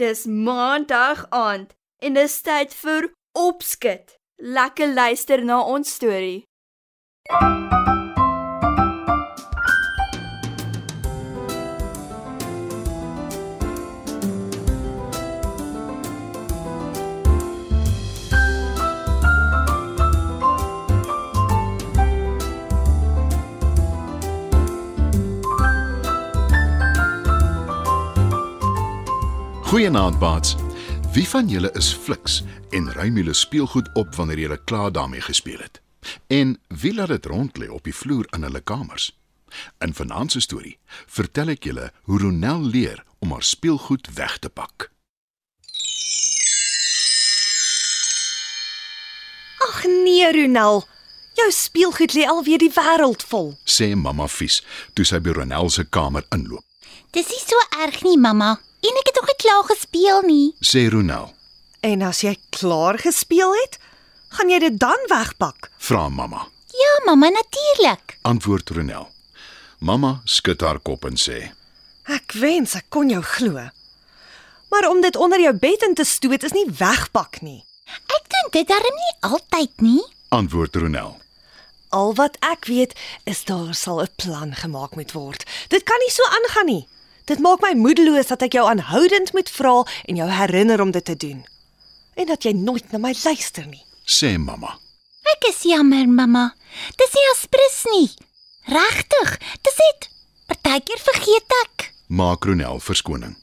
Dis maandag aand en dis tyd vir opskud. Lekker luister na ons storie. Goeienaand, Bats. Wie van julle is fliks en ruim julle speelgoed op wanneer julle klaar daarmee gespeel het? En wie laat dit rond lê op die vloer in hulle kamers? In vanaand se storie vertel ek julle hoe Ronel leer om haar speelgoed weg te pak. Ag nee, Ronel. Jou speelgoed lê alweer die wêreld vol. Sê mamma Fies toe sy by Ronel se kamer inloop. Dis nie so erg nie, mamma. En ek het nog nie klaar gespeel nie. Sê Ronel, En as jy klaar gespeel het, gaan jy dit dan wegpak. vra mamma. Ja, mamma, natuurlik. Antwoord Ronel. Mamma skud haar kop en sê: Ek wens ek kon jou glo. Maar om dit onder jou bed in te stoot is nie wegpak nie. Ek doen dit darm nie altyd nie. Antwoord Ronel. Al wat ek weet is daar sal 'n plan gemaak moet word. Dit kan nie so aangaan nie. Dit maak my moedeloos dat ek jou aanhoudend moet vra en jou herinner om dit te doen. En dat jy nooit na my luister nie. Sê mamma. Ek is jammer, mamma. Dis nie aspres nie. Regtig, dis dit. Partykeer vergeet ek. Maak Ronel verskoning.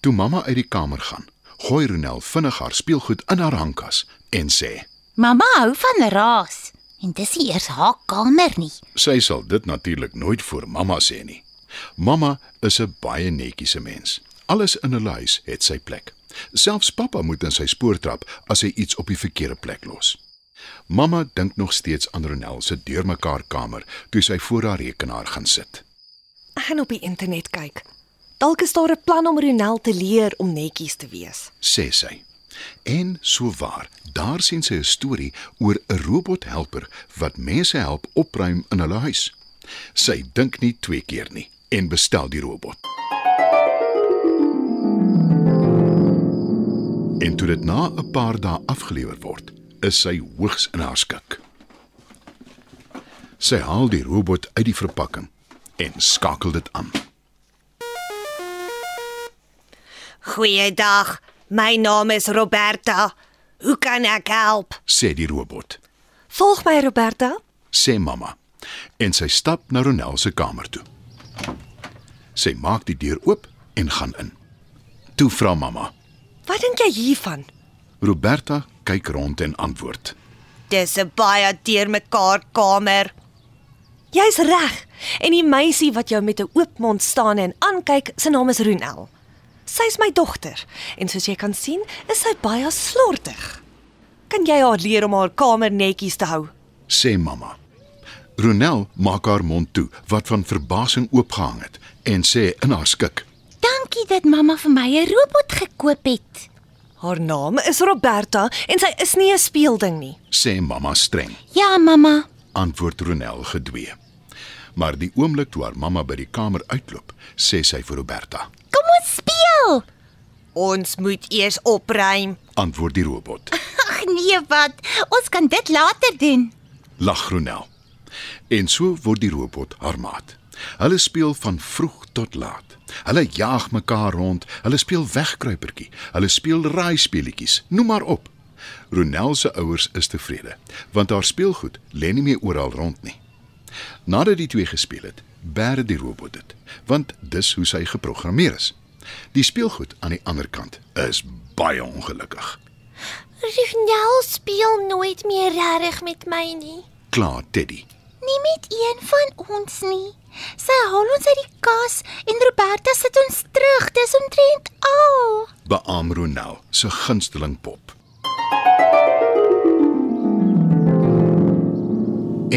Toe mamma uit die kamer gaan, gooi Ronel vinnig haar speelgoed in haar hangkas en sê: Mamma hou van raas. En dis nie eers haar kamer nie. Sy sal dit natuurlik nooit voor mamma sê nie. Mamma is 'n baie netjiese mens. Alles in 'n huis het sy plek. Selfs pappa moet in sy spoor trap as hy iets op die verkeerde plek los. Mamma dink nog steeds aan Ronel se deurmekaar kamer toe sy voor haar rekenaar gaan sit. Ek gaan op die internet kyk. Dalk is daar 'n plan om Ronel te leer om netjies te wees. sê sy. En so waar, daar sien sy 'n storie oor 'n robothelper wat mense help opruim in hulle huis. Sy dink nie twee keer nie en bestel die robot. En toe dit na 'n paar dae afgelewer word, is sy hoogs in haar skik. Sy haal die robot uit die verpakking en skakel dit aan. Goeiedag. My naam is Roberta. Hoe kan ek help? sê die robot. Volg my, Roberta. sê mamma en sy stap na Ronel se kamer toe. Sy maak die deur oop en gaan in. Toe vra mamma. Wat dink jy hiervan? Roberta kyk rond en antwoord. Dis 'n baie deurmekaar kamer. Jy's reg. En die meisie wat jou met 'n oop mond staan en aankyk, se naam is Ronel. Sy's my dogter en soos jy kan sien, is sy baie slordig. Kan jy haar leer om haar kamer netjies te hou? Sê mamma. Ronel maak haar mond toe wat van verbasing oopgehang het en sê in haar skik. Dankie dat mamma vir my 'n robot gekoop het. Haar naam is Roberta en sy is nie 'n speelding nie. Sê mamma streng, Ja, mamma. antwoord Ronel gedwee. Maar die oomblik toe haar mamma by die kamer uitloop, sê sy vir Roberta. Kom ons speel. Ons moet eers opruim. Antwoord die robot. Ag nee, wat? Ons kan dit later doen. lag Ronel. En so word die robot haar maat. Hulle speel van vroeg tot laat. Hulle jaag mekaar rond, hulle speel wegkruipertjie, hulle speel raaispeletjies, noem maar op. Ronel se ouers is tevrede, want haar speelgoed lê nie meer oral rond nie. Nadat die twee gespeel het, bære die robot dit, want dis hoe sy geprogrammeer is. Die speelgoed aan die ander kant is baie ongelukkig. Ronel speel nooit meer regtig met my nie. Klaar Teddy. Nie met een van ons nie. Sy haal ons uit die kas en Roberta sit ons terug. Dis omtrent al. beaam Ronel se gunsteling pop.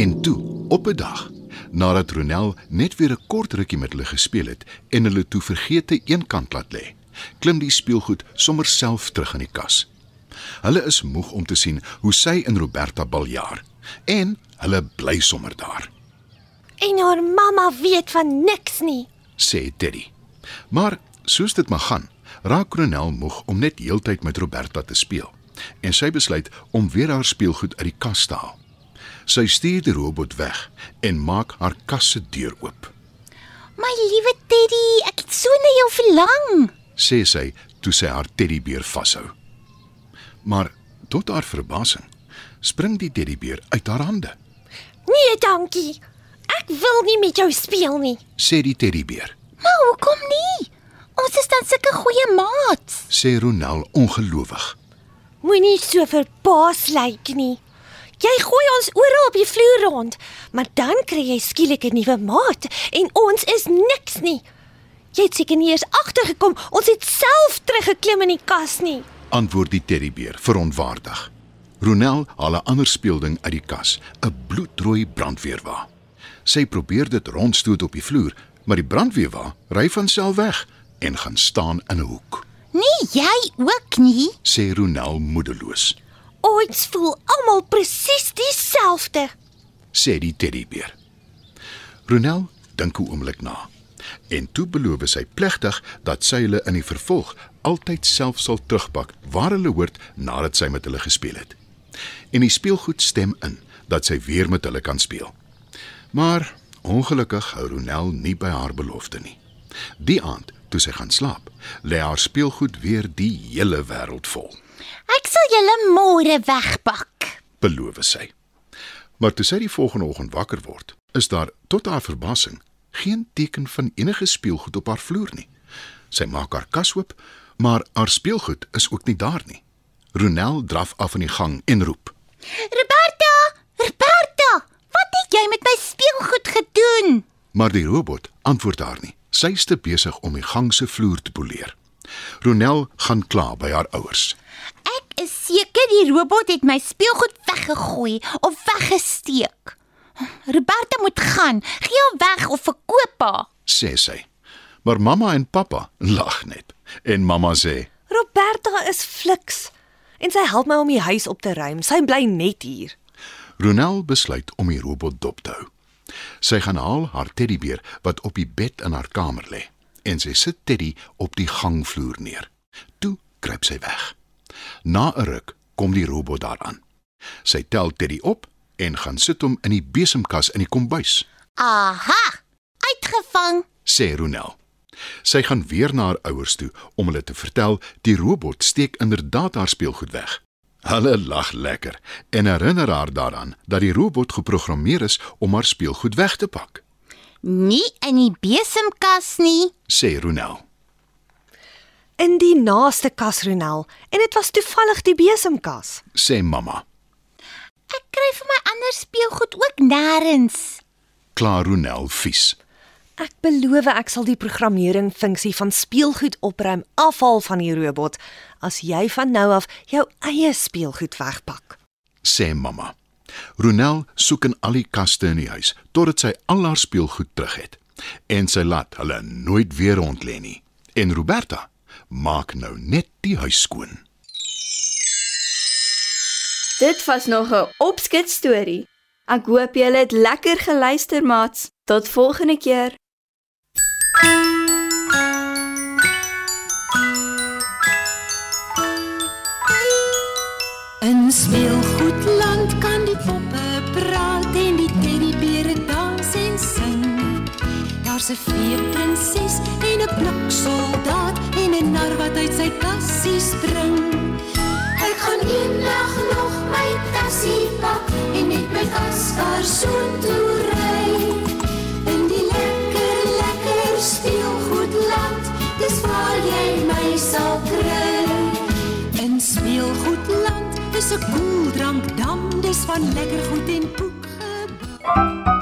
En toe, op 'n dag, nadat Ronel net weer 'n kort rukkie met hulle gespeel het en hulle toe vergete eenkant laat lê, klim die speelgoed sommer self terug in die kas. Hulle is moeg om te sien hoe sy en Roberta baljaar en hulle bly sommer daar, En haar mamma weet van niks nie. sê Teddy. Maar soos dit maar gaan, raak Ronel moeg om net heeltyd met Roberta te speel en sy besluit om weer haar speelgoed uit die kas te haal. Sy stuur die robot weg en maak haar kas se deur oop. My liewe Teddy, ek het so na jou verlang. sê sy toe sy haar teddybeer vashou. Maar tot haar verbasing spring die teddybeer uit haar hande, Nee, dankie. Ek wil nie met jou speel nie. sê die teddybeer. Maar hoekom nie? Ons is dan sulke goeie maats. Sê Ronel ongelowig. Moenie so verbaas lyk nie. Jy gooi ons oral op die vloer rond, maar dan kry jy skielik 'n nuwe maat en ons is niks nie. Jy het seker nie eens agtergekom ons het self teruggeklim in die kas nie. Antwoord die teddybeer verontwaardig. Ronel haal 'n ander speelding uit die kas, 'n bloedrooi brandweerwa. Sy probeer dit rondstoot op die vloer, maar die brandweerwa ry van self weg en gaan staan in 'n hoek. Nee, jy ook nie. Sê Ronel moedeloos. Ons voel almal presies dieselfde. sê die teddybeer. Ronel dink 'n oomblik na. En toe beloof sy plegtig dat sy hulle in die vervolg altyd self sal terugpak waar hulle hoort nadat sy met hulle gespeel het. En die speelgoed stem in dat sy weer met hulle kan speel. Maar ongelukkig hou Ronel nie by haar belofte nie. Die aand, toe sy gaan slaap, lê haar speelgoed weer die hele wêreld vol, Ek sal julle môre wegpak. beloof sy. Maar toe sy die volgende oggend wakker word, is daar tot haar verbasing geen teken van enige speelgoed op haar vloer nie. Sy maak haar kas oop, maar haar speelgoed is ook nie daar nie. Ronel draf af in die gang en roep: Roberta, Roberta, wat het jy met my speelgoed gedoen? Maar die robot antwoord haar nie. Sy is te besig om die gang se vloer te poleer. Ronel gaan kla by haar ouers. Ek is seker die robot het my speelgoed weggegooi of weggesteek. Roberta moet gaan. Gee hom weg of verkoop haar. sê sy. Maar mamma en pappa lag net. En mamma sê: Roberta is fliks en sy help my om die huis op te ruim. Sy bly net hier. Ronel besluit om die robot dop te hou. Sy gaan haal haar teddybeer wat op die bed in haar kamer lê en sy sit Teddy op die gangvloer neer. Toe kruip sy weg. Na 'n ruk kom die robot daaraan. Sy tel Teddy op en gaan sit hom in die besemkas in die kombuis, Aha! Uitgevang. sê Ronel. Sy gaan weer na haar ouers toe om hulle te vertel die robot steek inderdaad haar speelgoed weg. Hulle lag lekker en herinner haar daaraan dat die robot geprogrammeer is om haar speelgoed weg te pak, Nie in die besemkas nie. sê Ronel. In die naaste kas Ronel en dit was toevallig die besemkas. Sê mamma. Ek kry vir my ander speelgoed ook nêrens. Klaar Ronel vies. Ek beloof ek sal die programmering funksie van speelgoed opruim afhaal van die robot as jy van nou af jou eie speelgoed wegpak. Sê mamma. Ronel soek in al die kaste in die huis totdat sy al haar speelgoed terug het. En sy laat hulle nooit weer rond lê nie. En Roberta maak nou net die huis skoon. Dit was nog 'n opskit storie. Ek hoop julle het lekker geluister, maats. Tot volgende keer. In speelgoedland kan die poppe praat en die teddybeere dans en sing. Daar's 'n veeprinses en 'n bliksoldaat en 'n nar wat uit sy kassie spring. Ek gaan eendag nog my tassie pak en met my kaskar soontoe speelgoedland is 'n koeldrankdam, dis van lekker goed en poek gebou.